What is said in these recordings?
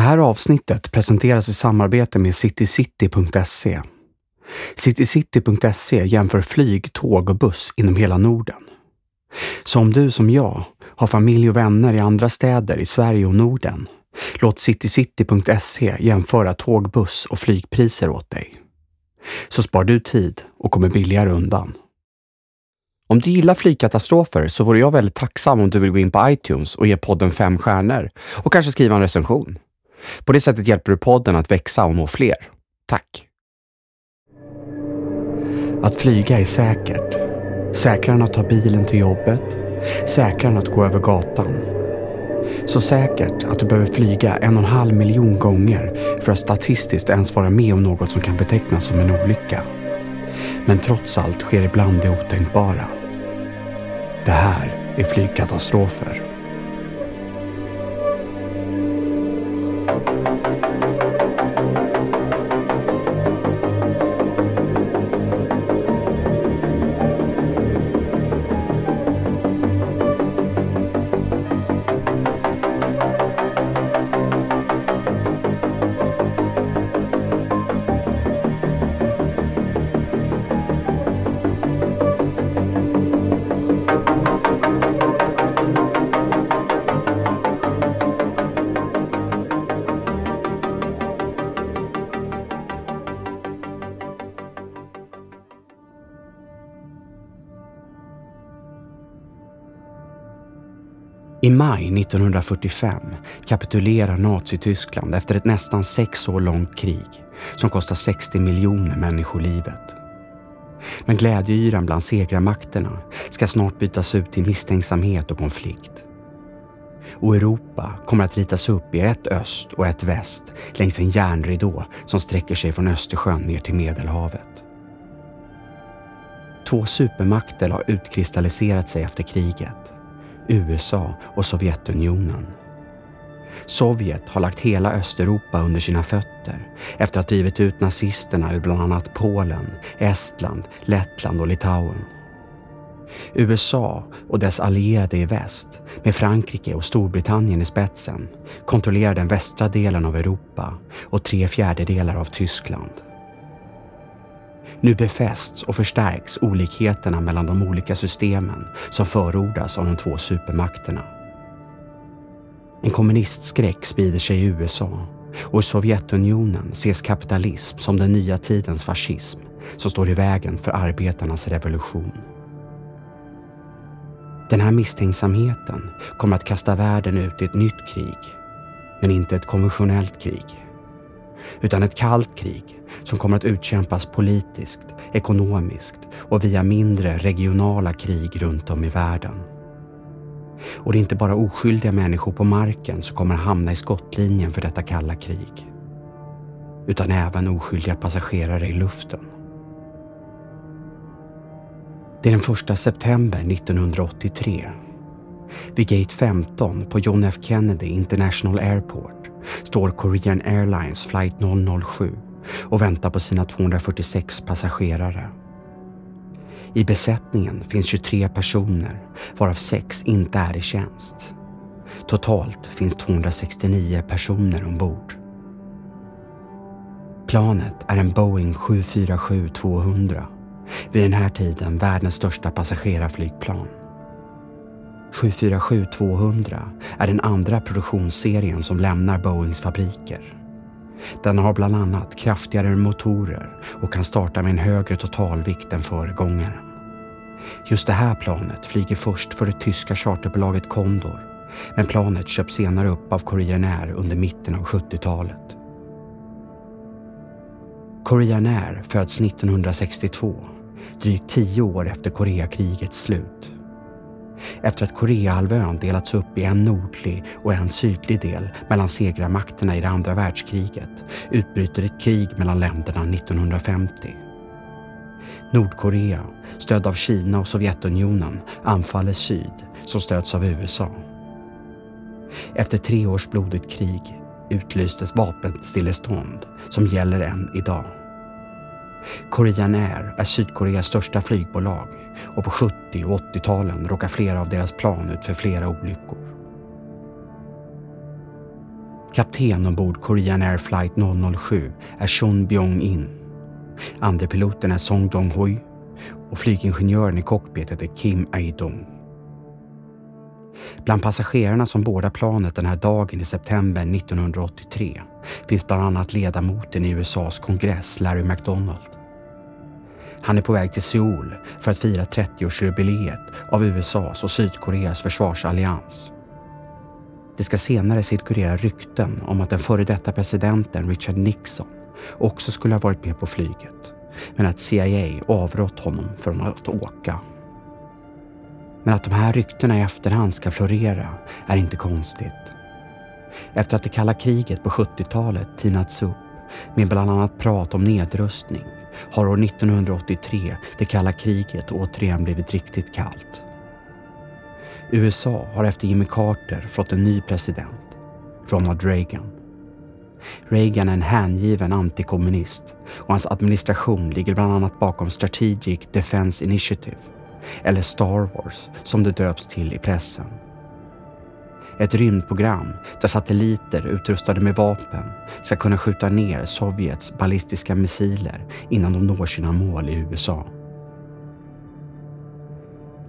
Det här avsnittet presenteras i samarbete med citycity.se. Citycity.se jämför flyg, tåg och buss inom hela Norden. Så om du som jag har familj och vänner i andra städer i Sverige och Norden, låt citycity.se jämföra tåg, buss och flygpriser åt dig. Så spar du tid och kommer billigare undan. Om du gillar flygkatastrofer så vore jag väldigt tacksam om du vill gå in på iTunes och ge podden fem stjärnor och kanske skriva en recension. På det sättet hjälper du podden att växa och nå fler. Tack! Att flyga är säkert. Säkrare än att ta bilen till jobbet. Säkrare än att gå över gatan. Så säkert att du behöver flyga en och en halv miljon gånger för att statistiskt ens vara med om något som kan betecknas som en olycka. Men trots allt sker ibland det otänkbara. Det här är flygkatastrofer. Maj 1945 kapitulerar Nazityskland efter ett nästan sex år långt krig som kostar 60 miljoner människor livet. Men glädjeyran bland segrarmakterna ska snart bytas ut till misstänksamhet och konflikt. Och Europa kommer att ritas upp i ett öst och ett väst längs en järnridå som sträcker sig från Östersjön ner till Medelhavet. Två supermakter har utkristalliserat sig efter kriget USA och Sovjetunionen. Sovjet har lagt hela Östeuropa under sina fötter efter att ha drivit ut nazisterna ur bland annat Polen, Estland, Lettland och Litauen. USA och dess allierade i väst, med Frankrike och Storbritannien i spetsen, kontrollerar den västra delen av Europa och tre fjärdedelar av Tyskland. Nu befästs och förstärks olikheterna mellan de olika systemen som förordas av de två supermakterna. En kommunistskräck sprider sig i USA och i Sovjetunionen ses kapitalism som den nya tidens fascism som står i vägen för arbetarnas revolution. Den här misstänksamheten kommer att kasta världen ut i ett nytt krig, men inte ett konventionellt krig utan ett kallt krig som kommer att utkämpas politiskt, ekonomiskt och via mindre regionala krig runt om i världen. Och det är inte bara oskyldiga människor på marken som kommer att hamna i skottlinjen för detta kalla krig. Utan även oskyldiga passagerare i luften. Det är den 1 september 1983. Vid Gate 15 på John F Kennedy International Airport står Korean Airlines flight 007 och väntar på sina 246 passagerare. I besättningen finns 23 personer, varav 6 inte är i tjänst. Totalt finns 269 personer ombord. Planet är en Boeing 747-200, vid den här tiden världens största passagerarflygplan. 747-200 är den andra produktionsserien som lämnar Boeings fabriker. Den har bland annat kraftigare motorer och kan starta med en högre totalvikt än föregångaren. Just det här planet flyger först för det tyska charterbolaget Condor men planet köps senare upp av Korean Air under mitten av 70-talet. Korean Air föds 1962, drygt tio år efter Koreakrigets slut. Efter att Koreahalvön delats upp i en nordlig och en sydlig del mellan segrarmakterna i det andra världskriget utbryter ett krig mellan länderna 1950. Nordkorea, stödd av Kina och Sovjetunionen, anfaller syd som stöds av USA. Efter tre års blodigt krig utlystes vapenstillestånd som gäller än idag. Korean Air är Sydkoreas största flygbolag och på 70 och 80-talen råkar flera av deras plan ut för flera olyckor. Kapten ombord Korean Air Flight 007 är Chun Byung-in. Andre piloten är Song Dong-Hui och flygingenjören i cockpitet är Kim Aidong. Bland passagerarna som båda planet den här dagen i september 1983 finns bland annat ledamoten i USAs kongress Larry McDonald. Han är på väg till Seoul för att fira 30-årsjubileet av USAs och Sydkoreas försvarsallians. Det ska senare cirkulera rykten om att den före detta presidenten Richard Nixon också skulle ha varit med på flyget, men att CIA avrått honom från att åka. Men att de här ryktena i efterhand ska florera är inte konstigt. Efter att det kalla kriget på 70-talet tinats upp med bland annat prat om nedrustning har år 1983 det kalla kriget återigen blivit riktigt kallt. USA har efter Jimmy Carter fått en ny president, Ronald Reagan. Reagan är en hängiven antikommunist och hans administration ligger bland annat bakom Strategic Defense Initiative, eller Star Wars som det döps till i pressen. Ett rymdprogram där satelliter utrustade med vapen ska kunna skjuta ner Sovjets ballistiska missiler innan de når sina mål i USA.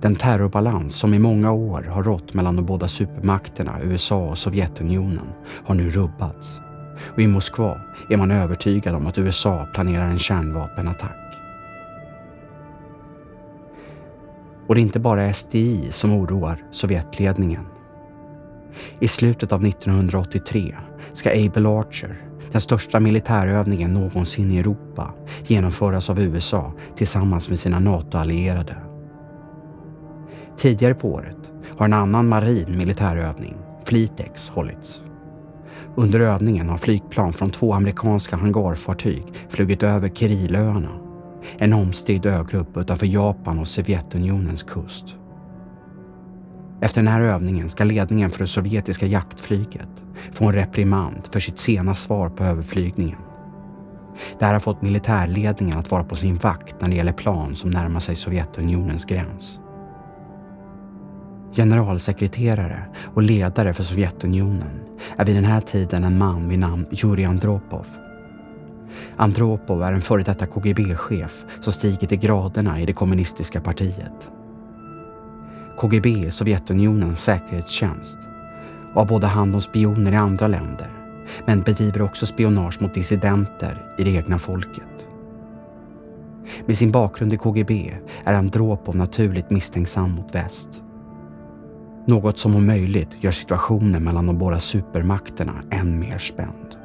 Den terrorbalans som i många år har rått mellan de båda supermakterna USA och Sovjetunionen har nu rubbats. Och i Moskva är man övertygad om att USA planerar en kärnvapenattack. Och det är inte bara SDI som oroar Sovjetledningen. I slutet av 1983 ska Able Archer, den största militärövningen någonsin i Europa, genomföras av USA tillsammans med sina NATO-allierade. Tidigare på året har en annan marin militärövning, Fleetex, hållits. Under övningen har flygplan från två amerikanska hangarfartyg flugit över Kirilöarna, en omstridd ögrupp utanför Japan och Sovjetunionens kust. Efter den här övningen ska ledningen för det sovjetiska jaktflyget få en reprimand för sitt sena svar på överflygningen. Det här har fått militärledningen att vara på sin vakt när det gäller plan som närmar sig Sovjetunionens gräns. Generalsekreterare och ledare för Sovjetunionen är vid den här tiden en man vid namn Jurij Andropov. Andropov är en före detta KGB-chef som stigit i graderna i det kommunistiska partiet. KGB är Sovjetunionens säkerhetstjänst och har både hand om spioner i andra länder men bedriver också spionage mot dissidenter i det egna folket. Med sin bakgrund i KGB är Andropov naturligt misstänksam mot väst. Något som om möjligt gör situationen mellan de båda supermakterna än mer spänd.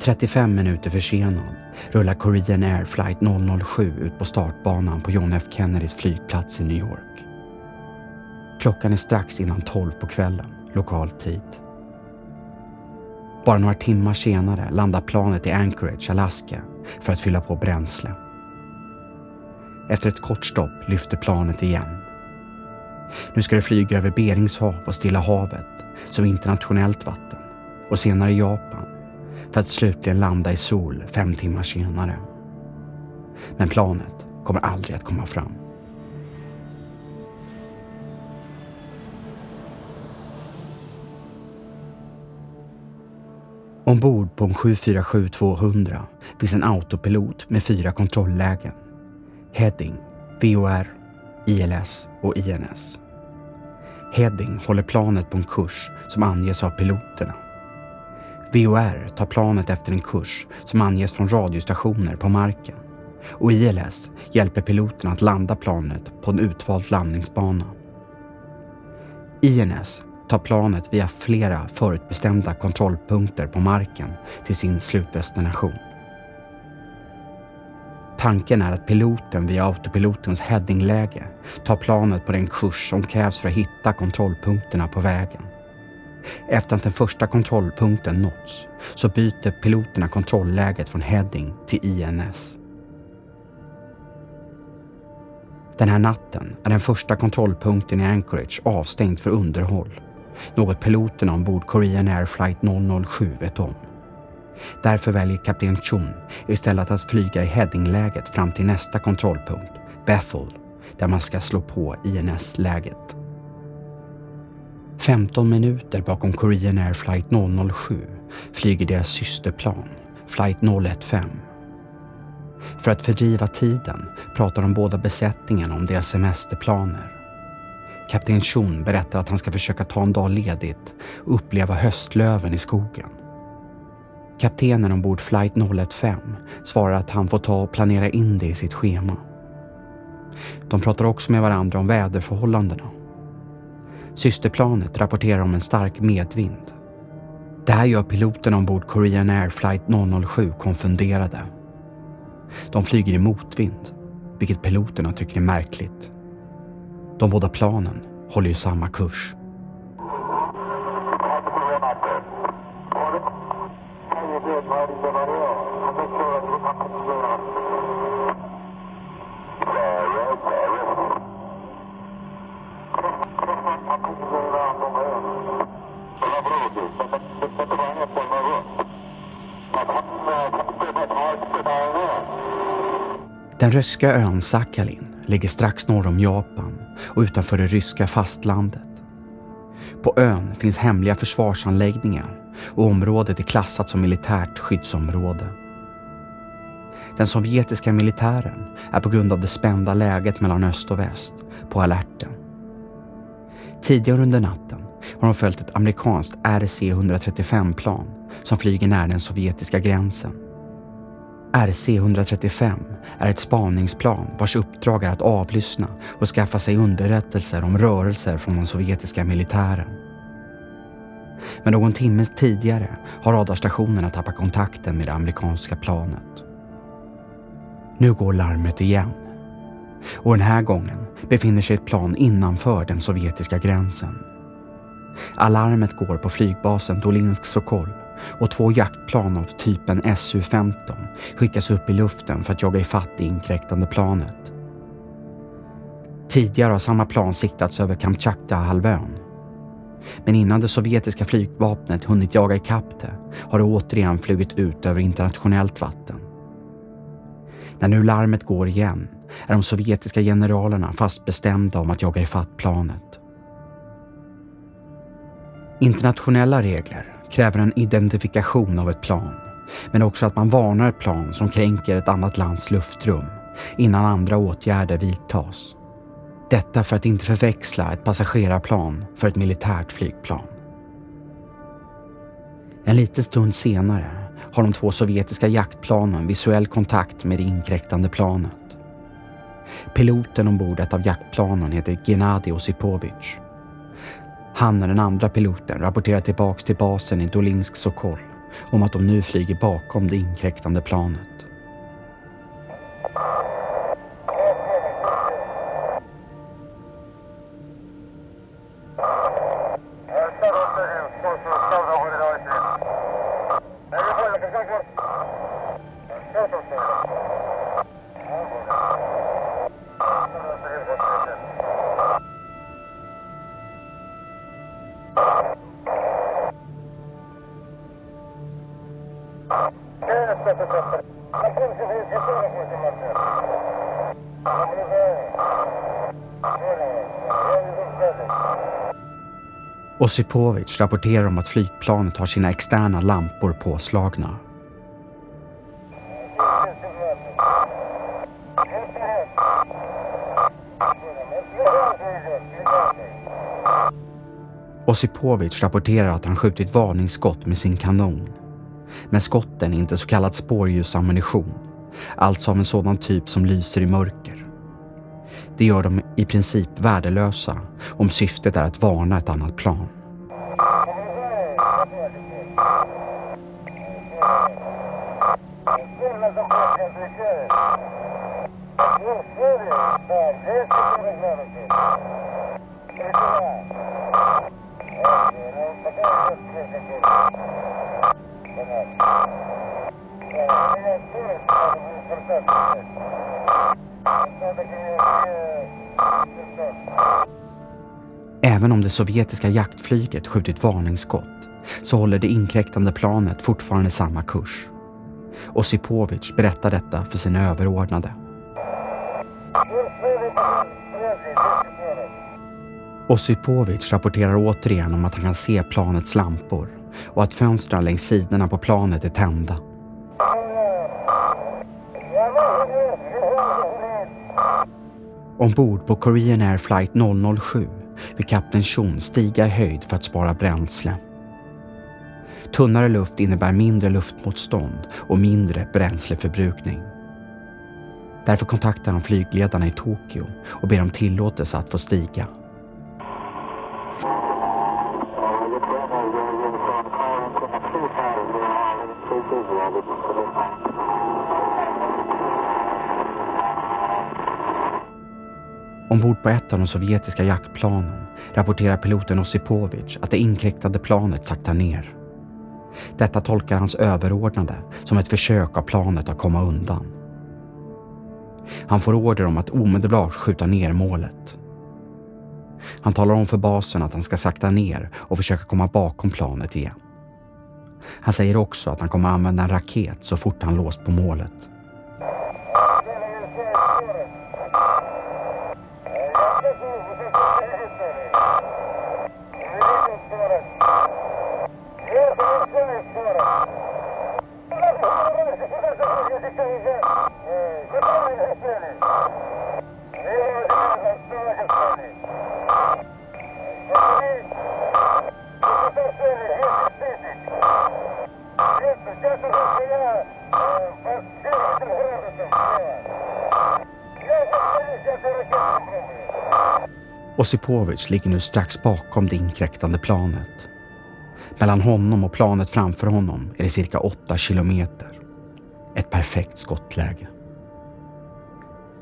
35 minuter försenad rullar Korean Air Flight 007 ut på startbanan på John F Kennedys flygplats i New York. Klockan är strax innan 12 på kvällen, lokal tid. Bara några timmar senare landar planet i Anchorage, Alaska för att fylla på bränsle. Efter ett kort stopp lyfter planet igen nu ska det flyga över Beringshav och Stilla havet som internationellt vatten och senare Japan för att slutligen landa i sol fem timmar senare. Men planet kommer aldrig att komma fram. Ombord på en 747-200 finns en autopilot med fyra kontrolllägen. Heading, VOR, ILS och INS. Heading håller planet på en kurs som anges av piloterna. VOR tar planet efter en kurs som anges från radiostationer på marken. Och ILS hjälper piloterna att landa planet på en utvald landningsbana. INS tar planet via flera förutbestämda kontrollpunkter på marken till sin slutdestination. Tanken är att piloten via autopilotens headingläge tar planet på den kurs som krävs för att hitta kontrollpunkterna på vägen. Efter att den första kontrollpunkten nåtts så byter piloterna kontrollläget från heading till INS. Den här natten är den första kontrollpunkten i Anchorage avstängd för underhåll. Något piloterna ombord Korean Air Flight 007 vet om. Därför väljer kapten Chun istället att flyga i headingläget fram till nästa kontrollpunkt, Bethel, där man ska slå på INS-läget. 15 minuter bakom Korean Air Flight 007 flyger deras systerplan, Flight 015. För att fördriva tiden pratar de båda besättningarna om deras semesterplaner. Kapten Chun berättar att han ska försöka ta en dag ledigt och uppleva höstlöven i skogen. Kaptenen ombord flight 015 svarar att han får ta och planera in det i sitt schema. De pratar också med varandra om väderförhållandena. Systerplanet rapporterar om en stark medvind. Det här gör piloterna ombord Korean Air flight 007 konfunderade. De flyger i motvind, vilket piloterna tycker är märkligt. De båda planen håller ju samma kurs. Den ryska ön Sakhalin ligger strax norr om Japan och utanför det ryska fastlandet. På ön finns hemliga försvarsanläggningar och området är klassat som militärt skyddsområde. Den sovjetiska militären är på grund av det spända läget mellan öst och väst på alerten. Tidigare under natten har de följt ett amerikanskt RC-135-plan som flyger nära den sovjetiska gränsen. RC-135 är ett spaningsplan vars uppdrag är att avlyssna och skaffa sig underrättelser om rörelser från den sovjetiska militären. Men någon timme tidigare har radarstationerna tappat kontakten med det amerikanska planet. Nu går larmet igen. Och den här gången befinner sig ett plan innanför den sovjetiska gränsen. Alarmet går på flygbasen Dolinsk Sokol och två jaktplan av typen Su-15 skickas upp i luften för att jaga ifatt det inkräktande planet. Tidigare har samma plan siktats över Kamchatka-halvön. Men innan det sovjetiska flygvapnet hunnit jaga ikapp det har det återigen flugit ut över internationellt vatten. När nu larmet går igen är de sovjetiska generalerna fast bestämda om att jaga ifatt planet. Internationella regler kräver en identifikation av ett plan, men också att man varnar ett plan som kränker ett annat lands luftrum innan andra åtgärder vidtas. Detta för att inte förväxla ett passagerarplan för ett militärt flygplan. En liten stund senare har de två sovjetiska jaktplanen visuell kontakt med det inkräktande planet. Piloten ombord ett av jaktplanen heter Gennadij Osipovich. Han och den andra piloten rapporterar tillbaks till basen i Dolinsk Sokol om att de nu flyger bakom det inkräktande planet. Osipovic rapporterar om att flygplanet har sina externa lampor påslagna. Osipovic rapporterar att han skjutit varningsskott med sin kanon. Men skotten är inte så kallad spårljusammunition, alltså av en sådan typ som lyser i mörker. Det gör dem i princip värdelösa om syftet är att varna ett annat plan. Även om det sovjetiska jaktflyget skjutit varningsskott så håller det inkräktande planet fortfarande samma kurs. Osipovic berättar detta för sina överordnade. Osipovic rapporterar återigen om att han kan se planets lampor och att fönstren längs sidorna på planet är tända. Ombord på Korean Air Flight 007 vill kapten Chun stiga i höjd för att spara bränsle. Tunnare luft innebär mindre luftmotstånd och mindre bränsleförbrukning. Därför kontaktar han flygledarna i Tokyo och ber om tillåtelse att få stiga. Ombord på ett av de sovjetiska jaktplanen rapporterar piloten Osipovic att det inkräktade planet saktar ner. Detta tolkar hans överordnade som ett försök av planet att komma undan. Han får order om att omedelbart skjuta ner målet. Han talar om för basen att han ska sakta ner och försöka komma bakom planet igen. Han säger också att han kommer använda en raket så fort han låst på målet. Osipovic ligger nu strax bakom det inkräktande planet. Mellan honom och planet framför honom är det cirka 8 kilometer. Ett perfekt skottläge.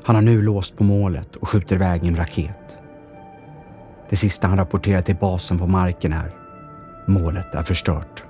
Han har nu låst på målet och skjuter iväg en raket. Det sista han rapporterar till basen på marken är målet är förstört.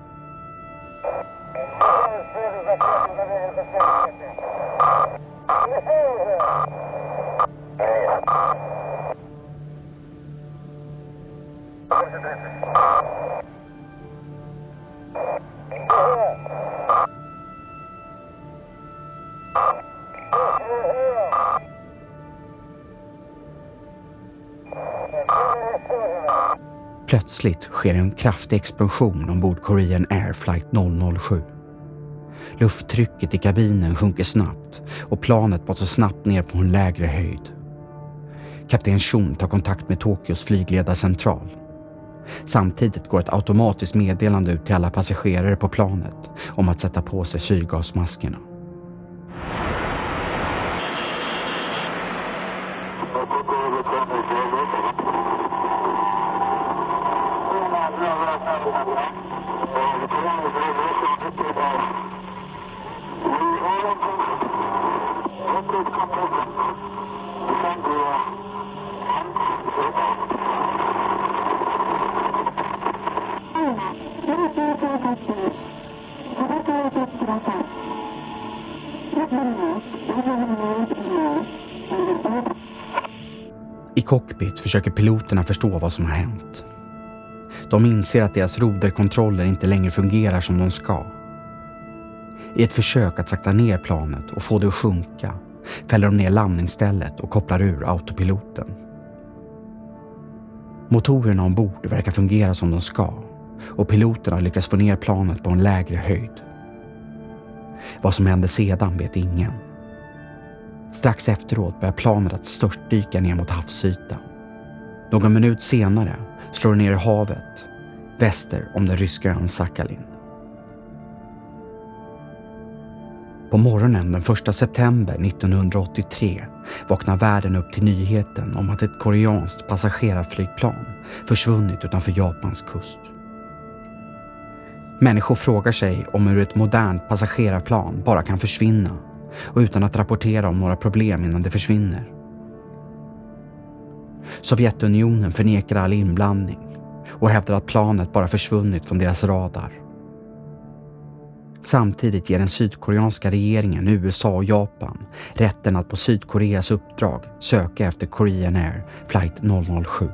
Plötsligt sker en kraftig explosion ombord Korean Air Flight 007. Lufttrycket i kabinen sjunker snabbt och planet måste snabbt ner på en lägre höjd. Kapten Chun tar kontakt med Tokyos flygledarcentral. Samtidigt går ett automatiskt meddelande ut till alla passagerare på planet om att sätta på sig syrgasmaskerna. I cockpit försöker piloterna förstå vad som har hänt. De inser att deras roderkontroller inte längre fungerar som de ska. I ett försök att sakta ner planet och få det att sjunka fäller de ner landningsstället och kopplar ur autopiloten. Motorerna ombord verkar fungera som de ska och piloterna lyckas få ner planet på en lägre höjd. Vad som händer sedan vet ingen. Strax efteråt börjar planet att störtdyka ner mot havsytan. Någon minut senare slår ner i havet väster om den ryska ön Sakhalin. På morgonen den 1 september 1983 vaknar världen upp till nyheten om att ett koreanskt passagerarflygplan försvunnit utanför Japans kust. Människor frågar sig om hur ett modernt passagerarplan bara kan försvinna och utan att rapportera om några problem innan det försvinner. Sovjetunionen förnekar all inblandning och hävdar att planet bara försvunnit från deras radar. Samtidigt ger den sydkoreanska regeringen USA och Japan rätten att på Sydkoreas uppdrag söka efter Korean Air flight 007.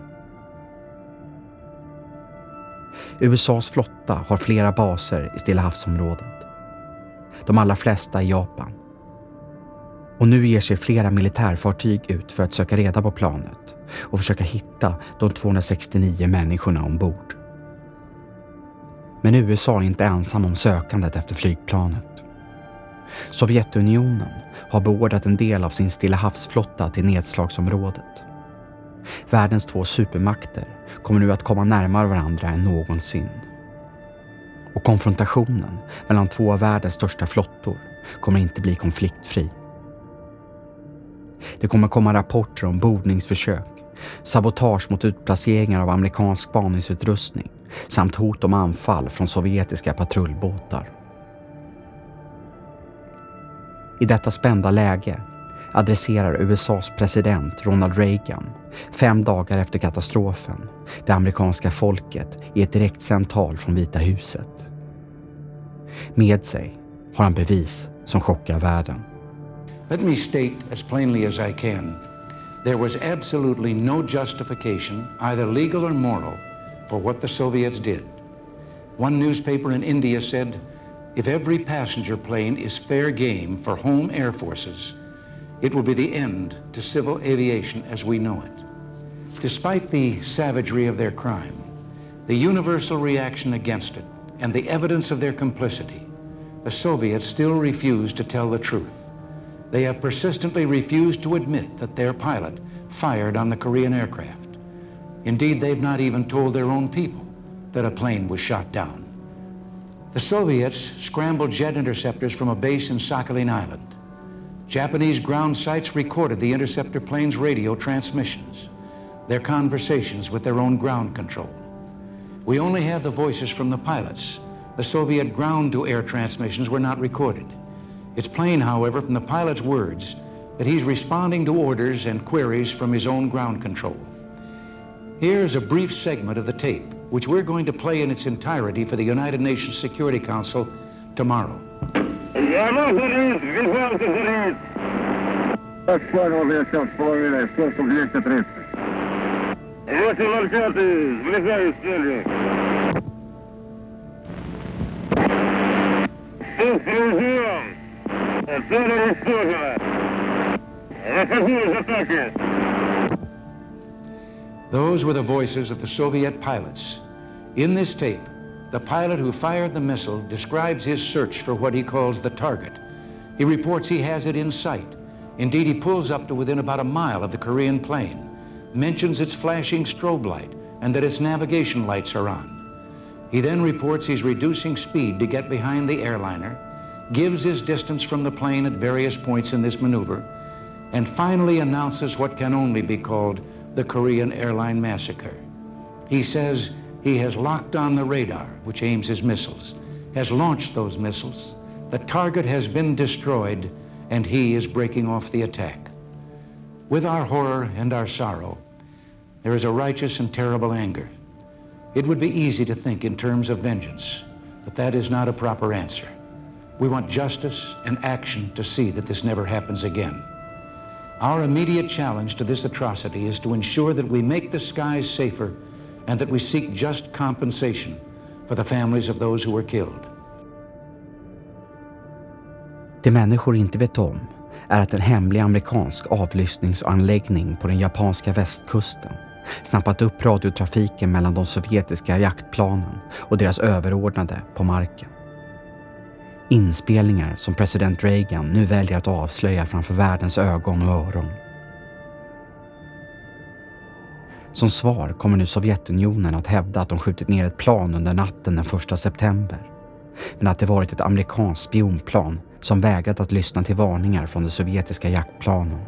USAs flotta har flera baser i Stilla havsområdet. De allra flesta i Japan. Och nu ger sig flera militärfartyg ut för att söka reda på planet och försöka hitta de 269 människorna ombord. Men USA är inte ensam om sökandet efter flygplanet. Sovjetunionen har beordrat en del av sin Stilla havsflotta till nedslagsområdet. Världens två supermakter kommer nu att komma närmare varandra än någonsin. Och konfrontationen mellan två av världens största flottor kommer inte bli konfliktfri. Det kommer komma rapporter om bordningsförsök, sabotage mot utplaceringar av amerikansk spaningsutrustning samt hot om anfall från sovjetiska patrullbåtar. I detta spända läge adresserar USAs president Ronald Reagan fem dagar efter katastrofen det amerikanska folket i ett direktsänt tal från Vita huset. Med sig har han bevis som chockar världen. Let me state as plainly as I can there was absolutely no justification, either legal or moral, for what the Soviets did. One newspaper in India said if every passenger plane is fair game for home air forces, it will be the end to civil aviation as we know it. Despite the savagery of their crime, the universal reaction against it, and the evidence of their complicity, the Soviets still refuse to tell the truth. They have persistently refused to admit that their pilot fired on the Korean aircraft. Indeed, they've not even told their own people that a plane was shot down. The Soviets scrambled jet interceptors from a base in Sakhalin Island. Japanese ground sites recorded the interceptor plane's radio transmissions, their conversations with their own ground control. We only have the voices from the pilots. The Soviet ground-to-air transmissions were not recorded. It's plain, however, from the pilot's words that he's responding to orders and queries from his own ground control. Here's a brief segment of the tape, which we're going to play in its entirety for the United Nations Security Council tomorrow. Цель уничтожена. Выхожу из атаки. Those were the voices of the Soviet pilots. In this tape, the pilot who fired the missile describes his search for what he calls the target. He reports he has it in sight. Indeed, he pulls up to within about a mile of the Korean plane, mentions its flashing strobe light and that its navigation lights are on. He then reports he's reducing speed to get behind the airliner, gives his distance from the plane at various points in this maneuver, and finally announces what can only be called the Korean airline massacre. He says he has locked on the radar, which aims his missiles, has launched those missiles, the target has been destroyed, and he is breaking off the attack. With our horror and our sorrow, there is a righteous and terrible anger. It would be easy to think in terms of vengeance, but that is not a proper answer. We want justice and action to see that this never happens again. Our immediate challenge to this atrocity is to ensure that we make the skies safer and that we seek just compensation for the families of those who were killed. Det människor inte vet om är att en hemlig amerikansk avlyssningsanläggning på den japanska västkusten snappat upp radiotrafiken mellan de sovjetiska jaktplanen och deras överordnade på marken. Inspelningar som president Reagan nu väljer att avslöja framför världens ögon och öron. Som svar kommer nu Sovjetunionen att hävda att de skjutit ner ett plan under natten den 1 september. Men att det varit ett amerikanskt spionplan som vägrat att lyssna till varningar från de sovjetiska jaktplanen.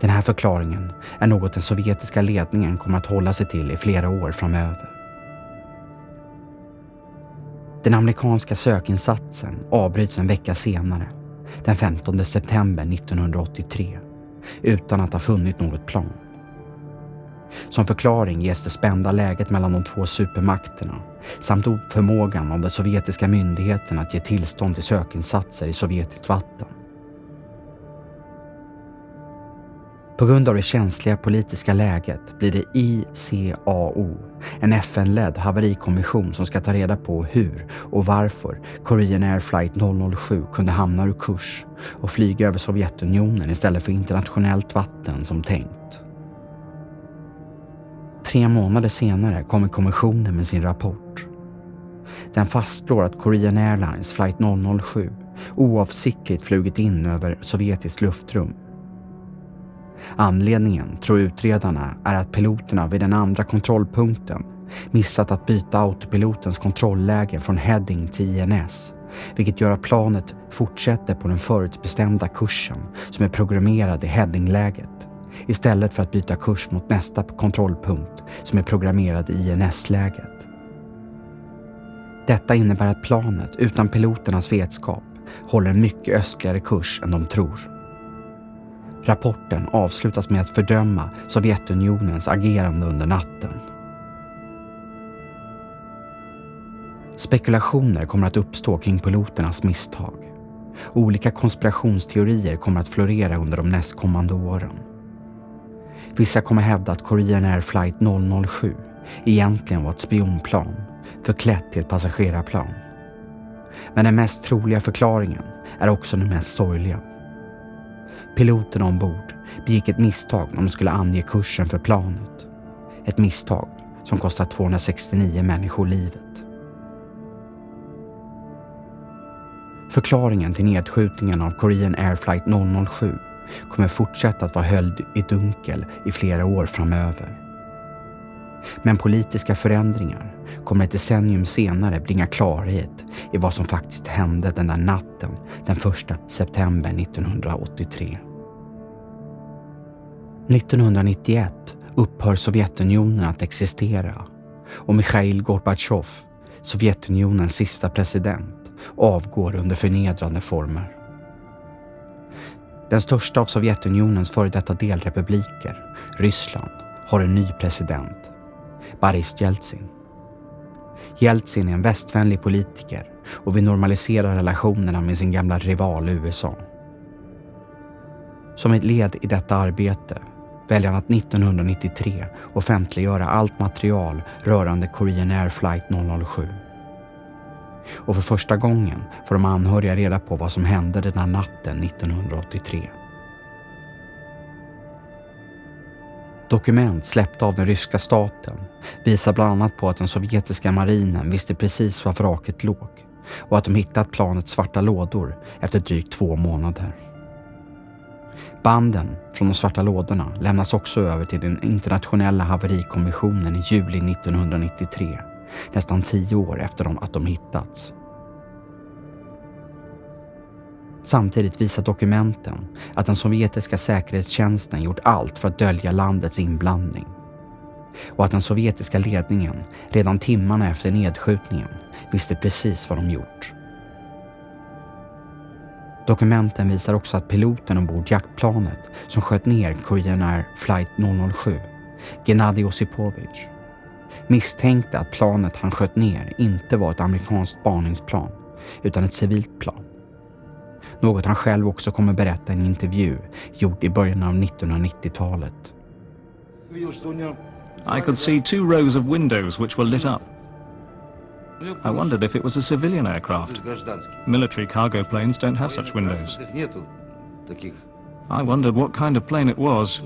Den här förklaringen är något den sovjetiska ledningen kommer att hålla sig till i flera år framöver. Den amerikanska sökinsatsen avbryts en vecka senare, den 15 september 1983, utan att ha funnit något plan. Som förklaring ges det spända läget mellan de två supermakterna samt oförmågan av de sovjetiska myndigheterna att ge tillstånd till sökinsatser i sovjetiskt vatten. På grund av det känsliga politiska läget blir det ICAO, en FN-ledd haverikommission som ska ta reda på hur och varför Korean Air Flight 007 kunde hamna ur kurs och flyga över Sovjetunionen istället för internationellt vatten som tänkt. tre månader senare kommer kommissionen med sin rapport. Den fastslår att Korean Airlines flight 007 oavsiktligt flugit in över sovjetiskt luftrum. Anledningen, tror utredarna, är att piloterna vid den andra kontrollpunkten missat att byta autopilotens kontrollläge från heading till INS, vilket gör att planet fortsätter på den förutbestämda kursen som är programmerad i headingläget, istället för att byta kurs mot nästa kontrollpunkt som är programmerad i INS-läget. Detta innebär att planet, utan piloternas vetskap, håller en mycket östligare kurs än de tror. Rapporten avslutas med att fördöma Sovjetunionens agerande under natten. Spekulationer kommer att uppstå kring piloternas misstag. Olika konspirationsteorier kommer att florera under de nästkommande åren. Vissa kommer hävda att Korean Air Flight 007 egentligen var ett spionplan förklätt till ett passagerarplan. Men den mest troliga förklaringen är också den mest sorgliga. Piloterna ombord begick ett misstag när de skulle ange kursen för planet. Ett misstag som kostat 269 människor livet. Förklaringen till nedskjutningen av Korean Air Flight 007 kommer fortsätta att vara höljd i dunkel i flera år framöver. Men politiska förändringar kommer ett decennium senare bringa klarhet i vad som faktiskt hände den där natten den 1 september 1983. 1991 upphör Sovjetunionen att existera och Mikhail Gorbatjov, Sovjetunionens sista president, avgår under förnedrande former. Den största av Sovjetunionens före detta delrepubliker, Ryssland, har en ny president, Boris Jeltsin. Jeltsin är en västvänlig politiker och vill normalisera relationerna med sin gamla rival USA. Som ett led i detta arbete väljer han att 1993 offentliggöra allt material rörande Korean Air Flight 007. Och för första gången får de anhöriga reda på vad som hände den här natten 1983. Dokument släppta av den ryska staten visar bland annat på att den sovjetiska marinen visste precis var vraket låg och att de hittat planets svarta lådor efter drygt två månader. Banden från de svarta lådorna lämnas också över till den internationella haverikommissionen i juli 1993, nästan tio år efter att de hittats. Samtidigt visar dokumenten att den sovjetiska säkerhetstjänsten gjort allt för att dölja landets inblandning. Och att den sovjetiska ledningen redan timmarna efter nedskjutningen visste precis vad de gjort. Dokumenten visar också att piloten ombord jaktplanet som sköt ner Korean Air Flight 007, Gennadij Osipovich, misstänkte att planet han sköt ner inte var ett amerikanskt spaningsplan utan ett civilt plan. Något han själv också kommer berätta i en intervju gjord i början av 1990-talet. I could see two rows of windows which were lit up. I wondered if it was a civilian aircraft. Military cargo planes don't have such windows. I wondered what kind of plane it was,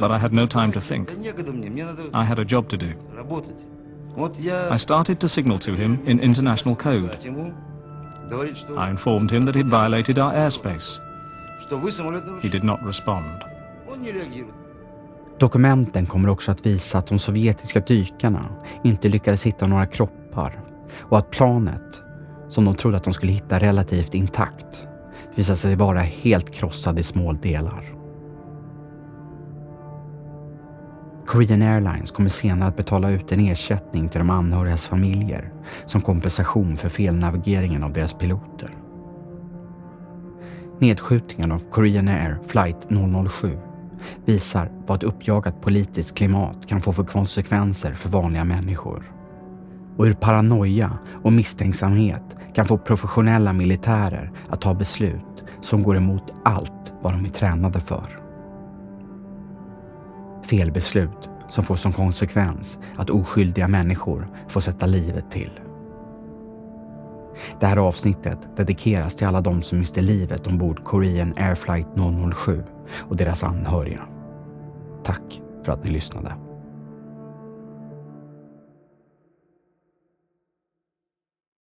but I had no time to think. I had a job to do. I started to signal to him in international code. I informed him that he'd violated our airspace. He did not respond. Dokumenten kommer också att visa att de sovjetiska dykarna inte lyckades hitta några kroppar och att planet, som de trodde att de skulle hitta relativt intakt, visade sig vara helt krossad i små delar. Korean Airlines kommer senare att betala ut en ersättning till de anhörigas familjer som kompensation för felnavigeringen av deras piloter. Nedskjutningen av Korean Air Flight 007 visar vad ett uppjagat politiskt klimat kan få för konsekvenser för vanliga människor. Och hur paranoia och misstänksamhet kan få professionella militärer att ta beslut som går emot allt vad de är tränade för. Felbeslut som får som konsekvens att oskyldiga människor får sätta livet till. Det här avsnittet dedikeras till alla de som miste livet ombord Korean Airflight 007 och deras anhöriga. Tack för att ni lyssnade.